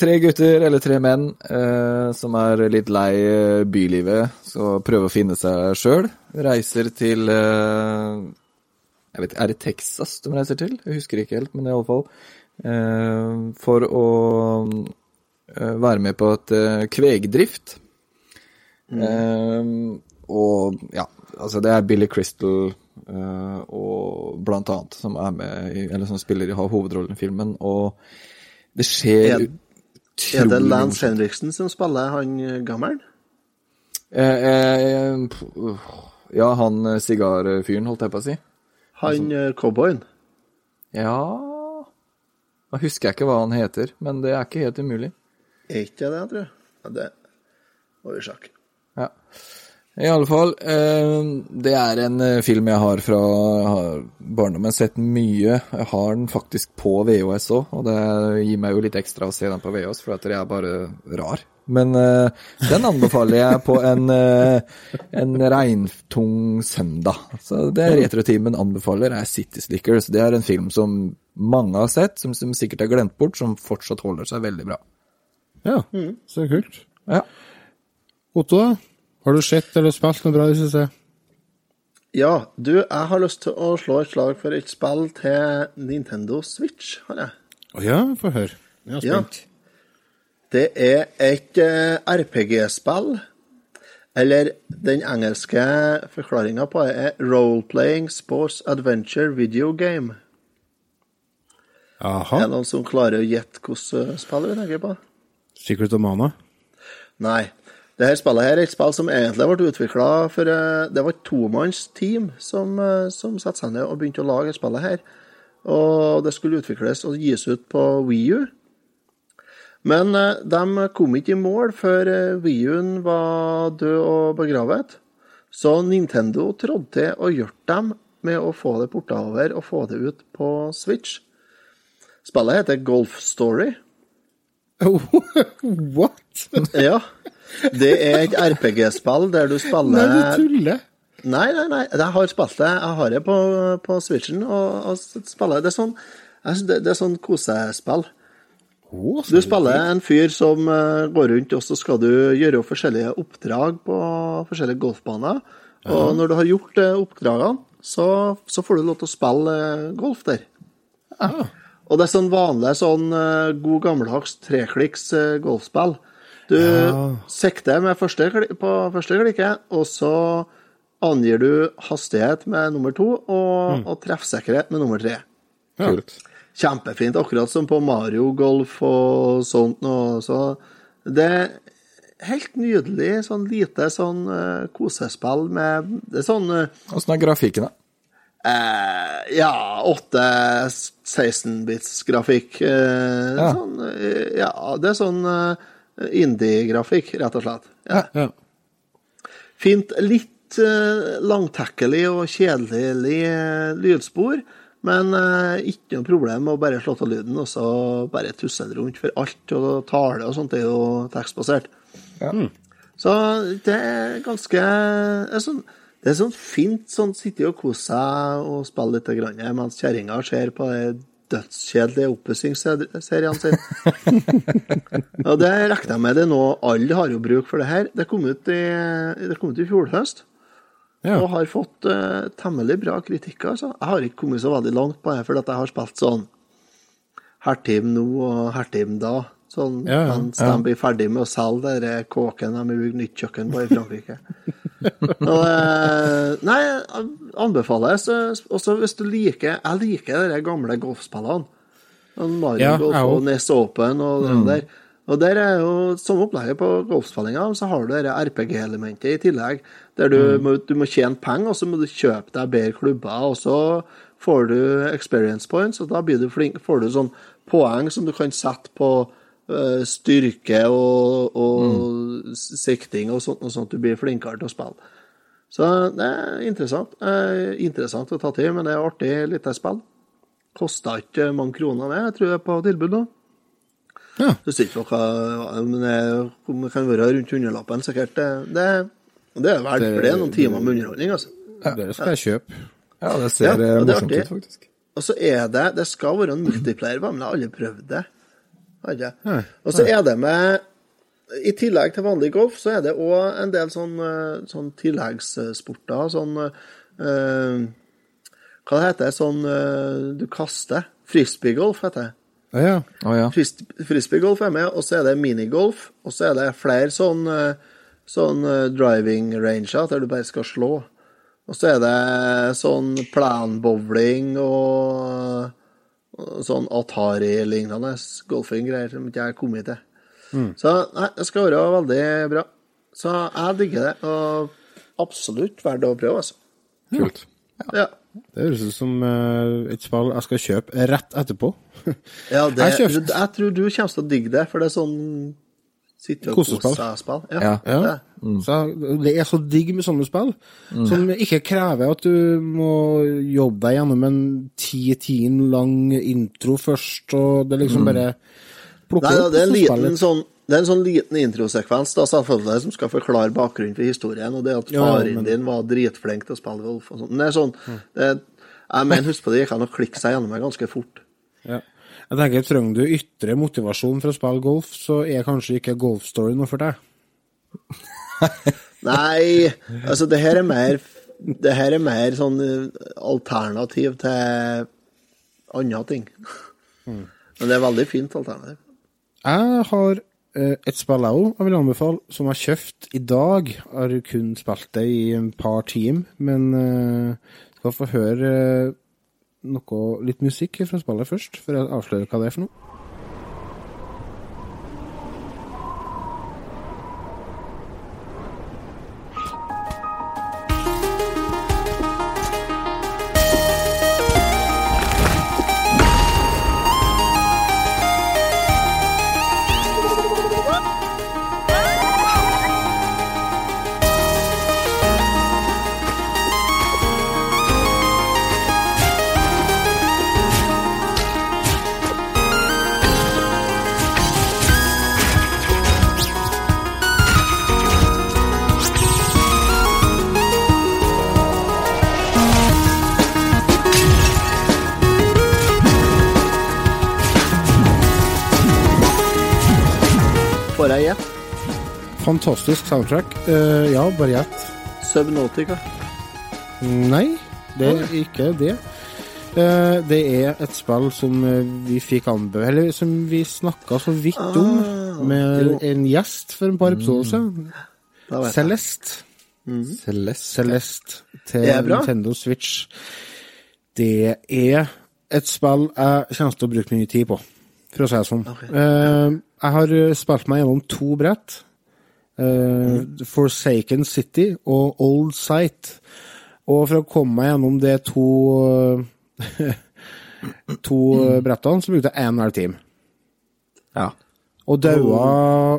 tre gutter, eller tre menn, eh, som er litt lei eh, bylivet, så prøver å finne seg sjøl. Reiser til eh, Jeg vet Er det Texas de reiser til? Jeg husker ikke helt, men i alle fall. Eh, for å være med på et kvegdrift. Mm. Eh, og ja, altså det er Billy Crystal eh, og blant annet som er med i, eller som spiller i har hovedrollen i filmen, og det skjer Er- utrolig Er det Lance. Henriksen som spiller han gammel? gammelen? Eh, eh, ja, han eh, sigarfyren, holdt jeg på å si. Han eh, cowboyen? Ja Da husker jeg ikke hva han heter, men det er ikke helt umulig. Er ikke det, tror jeg? Ja, det må vi sjekke. Ja. I alle fall, eh, det er en eh, film jeg har fra barndommen. Sett mye. Jeg har den faktisk på VHS òg, og det gir meg jo litt ekstra å se den på VHS, for at jeg er bare rar. Men eh, den anbefaler jeg på en, en regntung søndag. Så det Retrotimen anbefaler, er City Slickers. Det er en film som mange har sett, som, som sikkert er glemt bort, som fortsatt holder seg veldig bra. Ja, så kult. Ja. Otto. Har du sett eller spilt noe bra i det siste? Ja, du, jeg har lyst til å slå et slag for et spill til Nintendo Switch, har jeg. Å ja, få høre. Jeg er Ja. Det er et eh, RPG-spill. Eller den engelske forklaringa på det er Role-playing Sports Adventure Video Game. Aha. Er det noen som klarer å gjette hvilket spill vi tenker på? Secret of Mana? Nei. Det her spillet her er et spill som egentlig ble utvikla for eh, Det var et tomannsteam som, eh, som satte seg ned og begynte å lage spillet her. Og det skulle utvikles og gis ut på WiiU. Men eh, de kom ikke i mål før WiiU-en var død og begravet. Så Nintendo trådte til og hjalp dem med å få det porta over og få det ut på Switch. Spillet heter Golf Story. What? Ja. Det er et RPG-spill der du Nei, du tuller. Nei, nei, nei. Jeg har spilt det. Jeg har det på, på Switchen og, og spiller. Det er sånn, det, det er sånn kosespill. Oh, Du spiller en fyr som eh, går rundt, og så skal du gjøre forskjellige oppdrag på forskjellige golfbaner. Og når du har gjort eh, oppdragene, så, så får du lov til å spille eh, golf der. Og det er sånn vanlig sånn eh, god gammeldags treklikks eh, golfspill. Du sikter med første, på første klikket, og så angir du hastighet med nummer to, og, og treffsikkerhet med nummer tre. Kult. Kjempefint, akkurat som på Mario Golf og sånt noe. Så det er helt nydelig, sånn lite sånn uh, kosespill med Det er sånn Åssen uh, er grafikken, da? Eh, ja, 8-16-bits-grafikk. Eh, Ja. Sånn, eh, ja, det er sånn eh, indie-grafikk, rett og slett. Ja. Ja. Fint. Litt eh, langtekkelig og kjedelig eh, lydspor, men ikke noe problem med å bare slå av lyden og så bare tusse den rundt, for alt og tale og sånt er jo tekstbasert. Ja. Så det er ganske er sånn, det er sånn fint sånn sitte og kose seg og spille litt grann, mens kjerringa ser på det dødskjedelige oppussingsserien sin. og det regner jeg med det nå alle har jo bruk for det her. Det kom ut i, det kom ut i fjor høst. Ja. Og har fått uh, temmelig bra kritikk. Altså. Jeg har ikke kommet så veldig langt på det, for jeg har spilt sånn Hertim nå og Hertim da. Sånn, Ja, ja. Mens de blir ferdig med å selge den kåken de har bygd nytt kjøkken på i Frankrike. og, eh, nei, jeg anbefales. Også hvis du liker Jeg liker de gamle golfspillene. Mario Ja, Golf og. Ness Open og det der. Og der er jo samme opplegget på golfspillinga, så har du det RPG-elementet i tillegg. Der du, må, du må tjene penger, og så må du kjøpe deg bedre klubber, og så får du experience points, og da blir du flink, får du sånn poeng som du kan sette på styrke og, og sikting og sånt, og sånt, du blir flinkere til å spille. Så det er interessant. Eh, interessant å ta til, men det er artig lite spill. Kosta ikke mange kroner, det. Jeg tror jeg er på tilbud nå. Ja. Husker ikke hva men det, kan være rundt hundrelappen, sikkert. Det, det, det er verdt for det noen timer med underholdning, altså. Det skal jeg kjøpe. Ja, det ser Ja, eh, det morsomt ut, faktisk. Og så er det Det skal være en multiplayer, men jeg har aldri prøvd det. har jeg ikke. Nei, Og så er det med I tillegg til vanlig golf, så er det òg en del sånn, eh, sånn tilleggssporter. Sånn eh, Hva det heter Sånn eh, du kaster. Frisbeegolf heter det. Ja, ja. Å ja. Fris- Frisbeegolf er med, og så er det minigolf. Og så er det flere sånn, sånn driving ranger der du bare skal slå. Og så er det sånn planbowling og sånn Atari-lignende golfing-greier som ikke jeg har kommet til. Så nei, det skal være veldig bra. Så jeg digger det, og absolutt verdt å prøve, altså. Kult. Ja. Det høres ut som eh, et spill jeg skal kjøpe rett etterpå. Ja, det, Jeg jeg, tror du kommer til å digge det, for det er sånn sitte og kose seg-spill. Ja, Ja. Ja. det. Så det er så digg med sånne spill, som ikke krever at du må jobbe deg gjennom en ti timer lang intro først, og det liksom bare plukker Nei, opp det er en liten sånn det er en sånn liten introsekvens da, selvfølgelig, som skal forklare bakgrunnen for historien, og det at Ja, men- din var dritflink til å spille golf og sånn. Det er sånn det, Jeg mener, husk på det, gikk an å klikke seg gjennom det ganske fort. Ja. Jeg tenker, Trenger du ytre motivasjon for å spille golf, så er kanskje ikke golfstory noe for deg. Nei, altså, det her er mer Det her er mer sånn eh, alternativ til andre ting. Men det er veldig fint alternativ. Jeg har eh, et spill jeg òg jeg vil anbefale, som jeg har kjøpt i dag. Jeg har kun spilt det i en par timer, men uh, skal få høre eh, noe, litt musikk fra spillet først, før jeg avslører hva det er for noe. Fantastisk soundtrack. Uh, ja, bare gjett. Subnautica. Nei, det er ikke det. Uh, det er et spill som eh, vi fikk anbefalt Eller som vi snakka så vidt om med jo. en gjest for en par episoder siden. Mm. Celeste. Mm. Celeste. Celeste. Til. Nintendo Switch. Det er et spill jeg kommer til å bruke mye tid på, for å si det sånn. Eh, jeg har spilt meg gjennom to brett. Eh, Forsaken City og Old Sight. Og for å komme meg gjennom de to eh, to eh, brettene, så brukte jeg en halv time. Ja. Og daua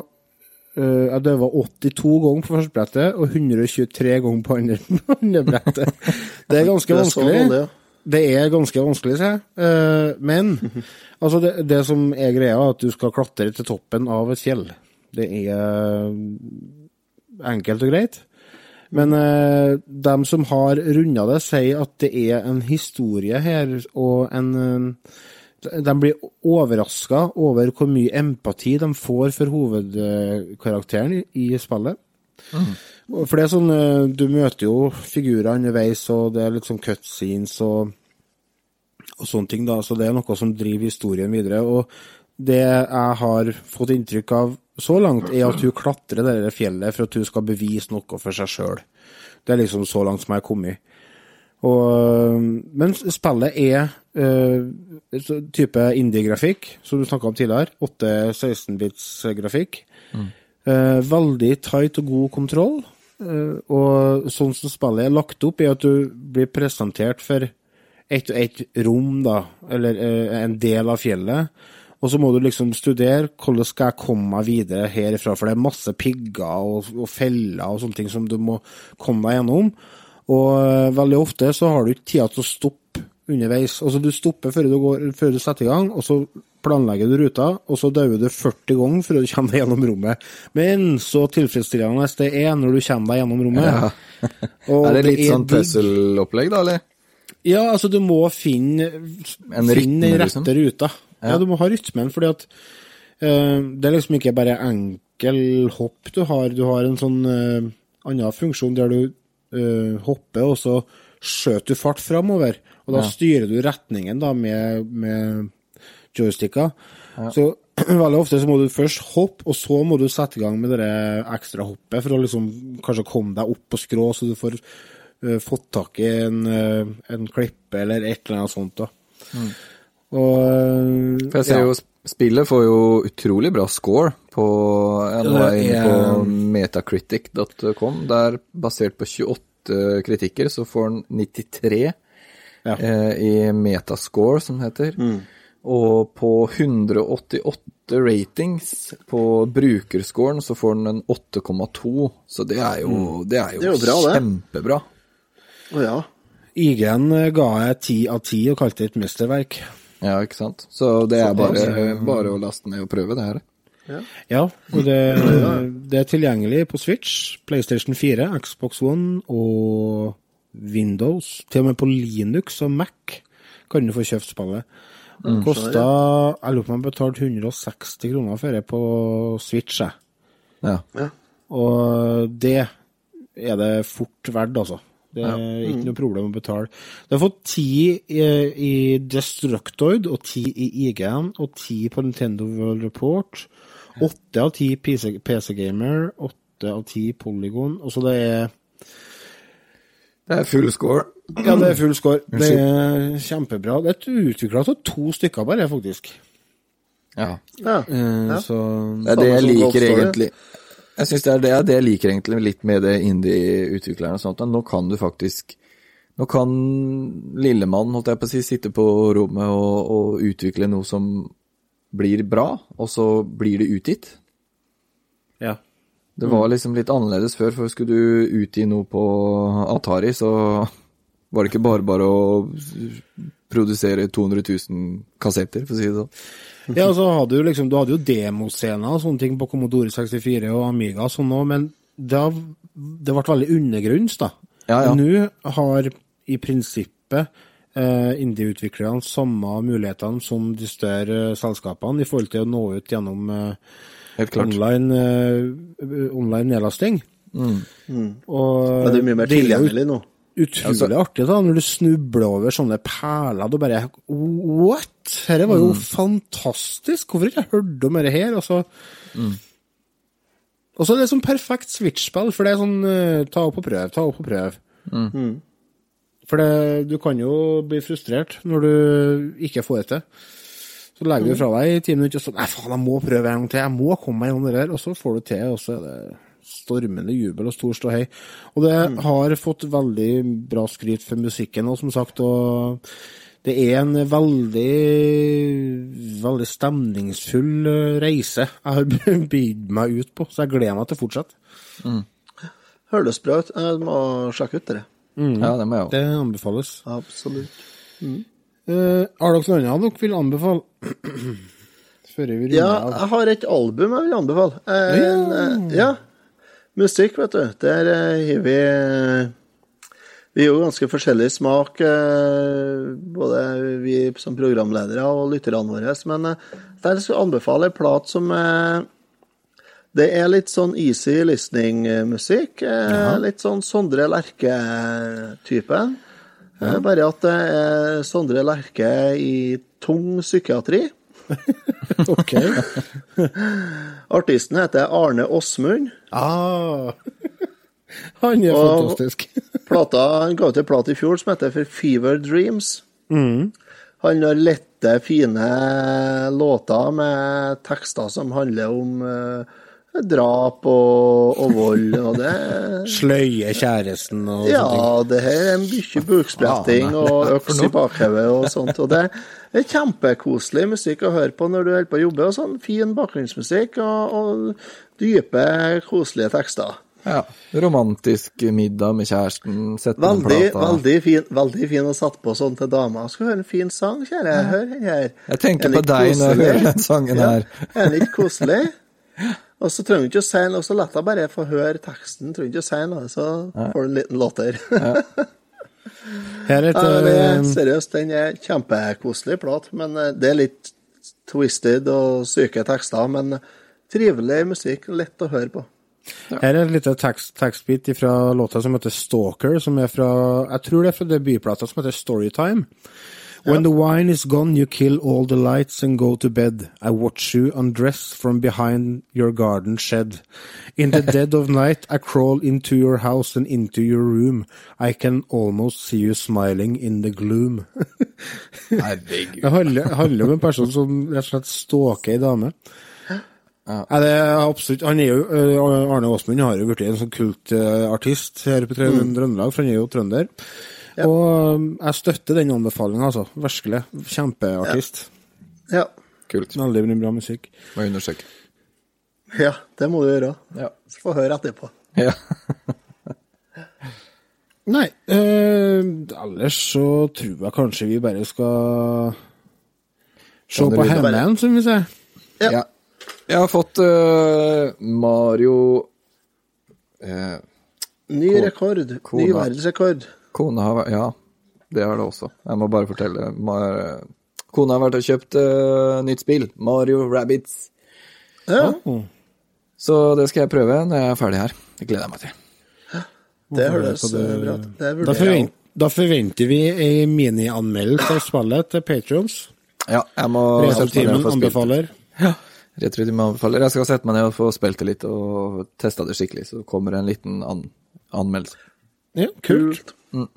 uh, Jeg daua 82 ganger på første brettet og 123 ganger på andre, andre brettet. Det er ganske Det er vanskelig. ja. Det er ganske vanskelig, sier jeg. Uh, men altså det, det som er greia, er at du skal klatre til toppen av et fjell. Det er enkelt og greit. Men eh, dem som har runda det, sier at det er en historie her, og en eh, De blir overraska over hvor mye empati de får for hovedkarakteren i, i spillet. Mm. For det er sånn, eh, du møter jo figurer underveis, og det er litt sånn cutscenes og, og sånne ting, da. Så det er noe som driver historien videre. Og det jeg har fått inntrykk av så langt, er at hun klatrer det fjellet for at hun skal bevise noe for seg sjøl. Det er liksom så langt som jeg har kommet. Og, men spillet er uh, type indie-grafikk, som du snakka om tidligere. 8-16-bits-grafikk. Eh, veldig tight og god kontroll. Uh, og sånn som spillet er lagt opp, er at du blir presentert for ett og ett rom, da, eller eh, en del av fjellet. Og så må du liksom studere hvordan skal jeg komme meg videre herifra, for det er masse pigger og, og feller og sånne ting som du må komme deg gjennom. Og eh, veldig ofte så har du ikke tida til å stoppe underveis. Altså du stopper før du, går, før du setter i gang, og så planlegger du ruta, og så dauer du 40 ganger før du kommer deg gjennom rommet. Men så tilfredsstillende det er når du kommer deg gjennom rommet. Ja. Er det litt sånn digg. puzzle-opplegg, da, eller? Ja, altså du må finne, En finne rytme, rette liksom? ruta. Ja. Ja. du må ha rytmen, fordi at uh, det er liksom ikke bare enkel hopp du har, du har en sånn uh, annen funksjon der du uh, hopper, og så skjøter du fart framover. Og da Ja. styrer du retningen da med, med joysticka. Så veldig ofte så må du først hoppe, og så må du sette i gang med det ekstra hoppet for å liksom kanskje komme deg opp på skrå, så du får uh, fått tak i en, uh, en klippe eller et eller annet sånt. da. Og eh, For jeg ser ja. jo spillet får jo utrolig bra score på ja, på metacritic.com. Der, basert på 28 kritikker, så får den 93 Ja. eh, i metascore, som det heter. Og på 188 ratings på brukerscoren, så får den en 8,2. Så det er jo, det er jo, Det er jo bra, kjempebra. Å ja. IG-en eh, ga jeg ti av ti og kalte det et mesterverk. Ja, ikke sant? Så det er bare, bare å laste ned og prøve det her. Ja, og det, det er tilgjengelig på Switch, PlayStation 4, Xbox One og Windows. Til og med på Linux og Mac kan du få kjøpt spillet. Det kosta Jeg lurer på om jeg betalte 160 kroner for det på Switch, jeg. Ja. Og det er det fort verdt, altså. Det er ikke noe problem å betale. Du har fått ti i, i Destructoid og ti i IGN og ti på Nintendo World Report. Åtte av ti PC, PC Gamer, åtte av ti Polygon. Og så det er Det er full score. Ja, det er full score. Det er kjempebra. Det er utvikla av to stykker bare, faktisk. Ja. ja. Eh, Så Det er det jeg liker egentlig. Jeg synes det er det, det jeg liker egentlig litt med det indie-utviklerne og sånt. Nå kan du faktisk Nå kan lillemann, holdt jeg på å si, sitte på rommet og, og utvikle noe som blir bra, og så blir det utgitt. ja. Det var liksom litt annerledes før, for skulle du utgi noe på Atari, så var det ikke bare bare å produsere 200 000 kassetter, for å si det sånn. Ja, så hadde du liksom, du hadde jo demoscener og sånne ting på Commodore 64 og Amiga og sånn òg, men det, det ble veldig undergrunns, da. Ja, ja. Nå har i prinsippet eh, indie-utviklerne samme mulighetene som de større selskapene i forhold til å nå ut gjennom eh, online, eh, online nedlasting. Og Men det er mye mer er tilgjengelig nå. Utrolig Altså- artig da, når du snubler over sånne perler. Du bare What?! Dette var Mm. jo fantastisk! Hvorfor ikke jeg hørt om dette her? Og så Mm. Og så er det sånn perfekt Switch-spill, for det er sånn uh, ta opp og prøv, ta opp og prøv. Mm. For det, du kan jo bli frustrert når du ikke får det til. Så legger Mm. du fra deg i ti minutter og så Nei, faen, jeg må prøve en gang til. Jeg må komme meg gjennom det der. Og så får du til, og så er det stormende jubel og stor ståhei. Og det Mm. har fått veldig bra skryt for musikken og som sagt. og det er en veldig, veldig stemningsfull eh, reise jeg har begitt meg ut på, så jeg gleder meg til å fortsette. Høres bra ut. Jeg må sjekke ut det. Ja, det må jeg òg. Det anbefales. Absolutt. Eh, har dere noe annet dere vil anbefale? Før vi runder Ja, av. jeg har et album jeg vil anbefale. En, eh, ja. Musikk, vet du. Der eh, har vi Vi har jo ganske forskjellig smak, eh, både vi som programledere og lytterne våre. Men eh, der skal jeg anbefale en plat som eh, Det er litt sånn easy listening-musikk. eh, Litt sånn Sondre Lerche-typen. Ja. Bare at det er Sondre Lerche i tung psykiatri. Ok. Artisten heter Arne Åsmund. Ah. Han er Og- fantastisk. Plata, han ga ut en plate i fjor som heter for Fever Dreams. Han har lette, fine låter med tekster som handler om eh, drap og, og vold, og det Sløye kjæresten og Ja, det her er mye bukspretting og øks i bakhodet og sånt. Og det er kjempekoselig musikk å høre på når du holder på å jobbe. og sånn Fin bakgrunnsmusikk og, og dype, koselige tekster. Ja. Romantisk middag med kjæresten, sette Veldig, plata. veldig fin, veldig fin å sette på sånn til dama. Skal høre en fin sang, kjære? Hør den her. Jeg tenker Er på deg deg når jeg hører den sangen her. Ja, er den ikke koselig? Og så trenger du ikke å si noe, så la deg bare få høre teksten. Trenger du ikke å si noe, så får du en liten låter. Her Ja, heter det er, eh, seriøst, den er kjempekoselig plat, men eh, det er litt twisted og syke tekster, men trivelig musikk. Lett å høre på. Her er en liten tekst, tekstbit fra låta som heter Stalker, som er fra Jeg tror det er fra debutplata som heter Storytime. When the wine is gone, you kill all the lights and go to bed. I watch you undress from behind your garden shed. In the dead of night, I crawl into your house and into your room. I can almost see you smiling in the gloom. Herregud. Det handler, handler om en person som rett og slett stalker ei dame. Nei, det er absolutt, han er jo, øh, Arne Aasmund har jo blitt en sånn kultartist her på Trø- Trøndelag, for han er jo trønder. Og øh, jeg støtter den anbefalinga, altså. Virkelig. Kjempeartist. Ja. Kult. Veldig bra musikk. Må undersøke. ja, det må du gjøre. Ja. Få høre etterpå. Ja. Nei, øh, ellers så tror jeg kanskje vi bare skal se på begynne som vi sier. ja. Jeg har fått eh, Mario eh, Ny rekord. rekord. Ny verdensrekord. Kona har vært Ja, det har det også. Jeg må bare fortelle. Mar Kona har vært og kjøpt uh, nytt spill. Mario Rabbits. Ja, Så det skal jeg prøve når jeg er ferdig her. Det gleder jeg meg til. det høres det- eh, bra ut. Da, forvent, da forventer vi ei minianmeldelse av spillet til Patrions. Ja, jeg må Retrotimen anbefaler. Ja. Retrotimen anbefaler. Jeg skal sette meg ned og få spilt det litt og testa det skikkelig, så kommer en liten an anmeldelse. Ja, kult. Mm.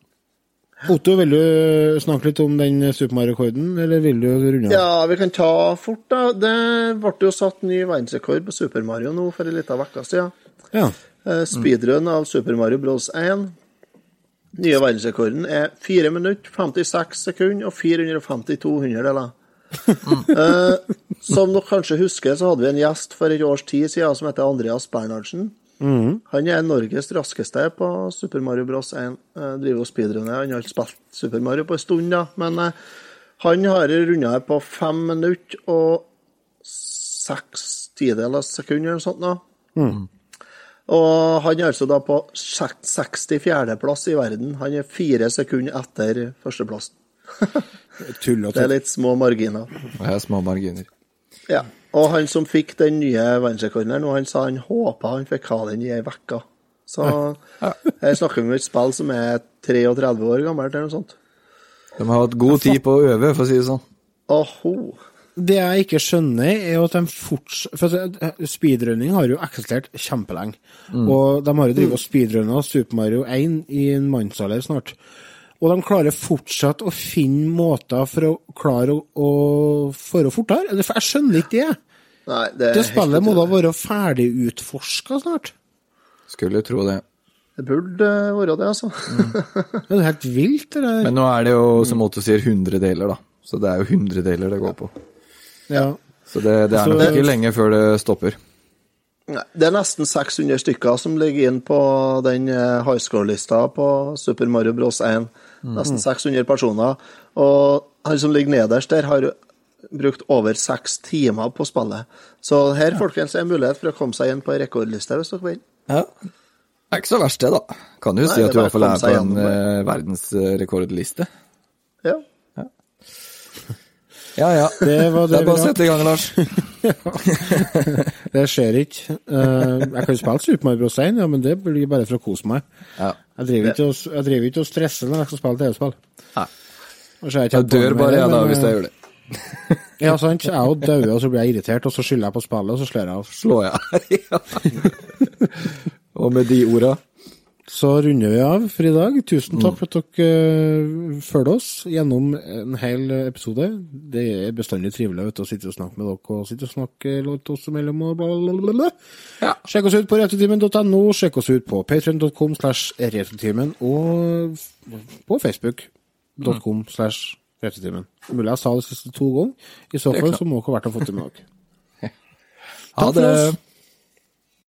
Otto, vil du snakke litt om den Super Mario-rekorden, eller vil du runde av? Ja, vi kan ta fort, da. Det ble jo satt ny verdensrekord på Super Mario nå for en liten uke siden. Ja. Eh, Speedrun av Super Mario Bros. 1. Nye verdensrekorden er 4 minutter, 56 sekunder og 452 hundredeler. Eh, som dere kanskje husker, så hadde vi en gjest for et års tid siden som heter Andreas Bernhardsen. Han er Norges raskeste på Super Mario Bros. 1. Eh, driver og speedrunner. Han har ikke spilt Super Mario på en stund, da, men eh, han har runda her på fem minutter og seks tideler sekunder eller noe sånt. Mm. Og han er altså da på 64.-plass i verden. Han er fire sekunder etter førsteplassen. Det er litt små marginer. Det er små marginer. Ja. Og han som fikk den nye verdensrekorden her han sa han håpa han fikk ha den i ei uke. Så her snakker vi om et spill som er 33 år gammelt, eller noe sånt. De har hatt god tid på å øve, for å si det sånn. Oho. Det jeg ikke skjønner, er at de fortsatt For eh, speedrunning har jo eksistert kjempelenge. Og de har jo drevet og speedrunna Super Mario 1 i en mannsalder snart. Og de klarer fortsatt å finne måter for å klare å, å føre fortere. For jeg skjønner ikke det. Nei, det Det spillet må da være ferdig utforska snart. Skulle tro det. Det burde være det, altså. Det er helt vilt, det der. Men nå er det jo, som Otto sier, 100 deler, da. Så det er jo 100 deler det går på. Ja. Så det, det er nok ikke lenge før det stopper. Nei, Det er nesten 600 stykker som ligger inn på den eh, high score-lista på Super Mario Bros. 1. Nesten 600 personer. Og han som ligger nederst der, har brukt over seks timer på spillet. Så her, folkens, er en mulighet for å komme seg inn på rekordlista hvis dere vil. Ja. Det er ikke så verst, det, da. Kan jo Nei, si at du i fått hvert fall er på en eh, verdensrekordliste. Ja. Ja ja. Det var det Det er bare å sette i gang, Lars. Det skjer ikke. Eh, jeg kan jo spille Super Mario Bros. 1, ja, men det blir bare for å kose meg. Ja. Jeg driver ikke og, stresser når jeg skal spille TV-spill. Jeg jeg dør bare jeg, da, hvis jeg eh, gjør det. Ja, sant. Jeg òg dauer, og så blir jeg irritert, og så skylder jeg på spillet, og så slår jeg av. Slår jeg. Ja. Og med de orda Så runder vi av for i dag. Tusen takk for at dere uh, følger oss gjennom en hel episode. Det er bestandig trivelig vet, å sitte og snakke med dere og sitte og snakke litt oss imellom og bla, bla, bla, bla. Ja. Sjekk oss ut på retrotimen.no, sjekk oss ut på patreon.com slash retrotimen og på facebook.com slash retrotimen. Mulig jeg sa det siste to ganger. I så fall så må dere ha vært og fått det med dere. Ha Takk for oss.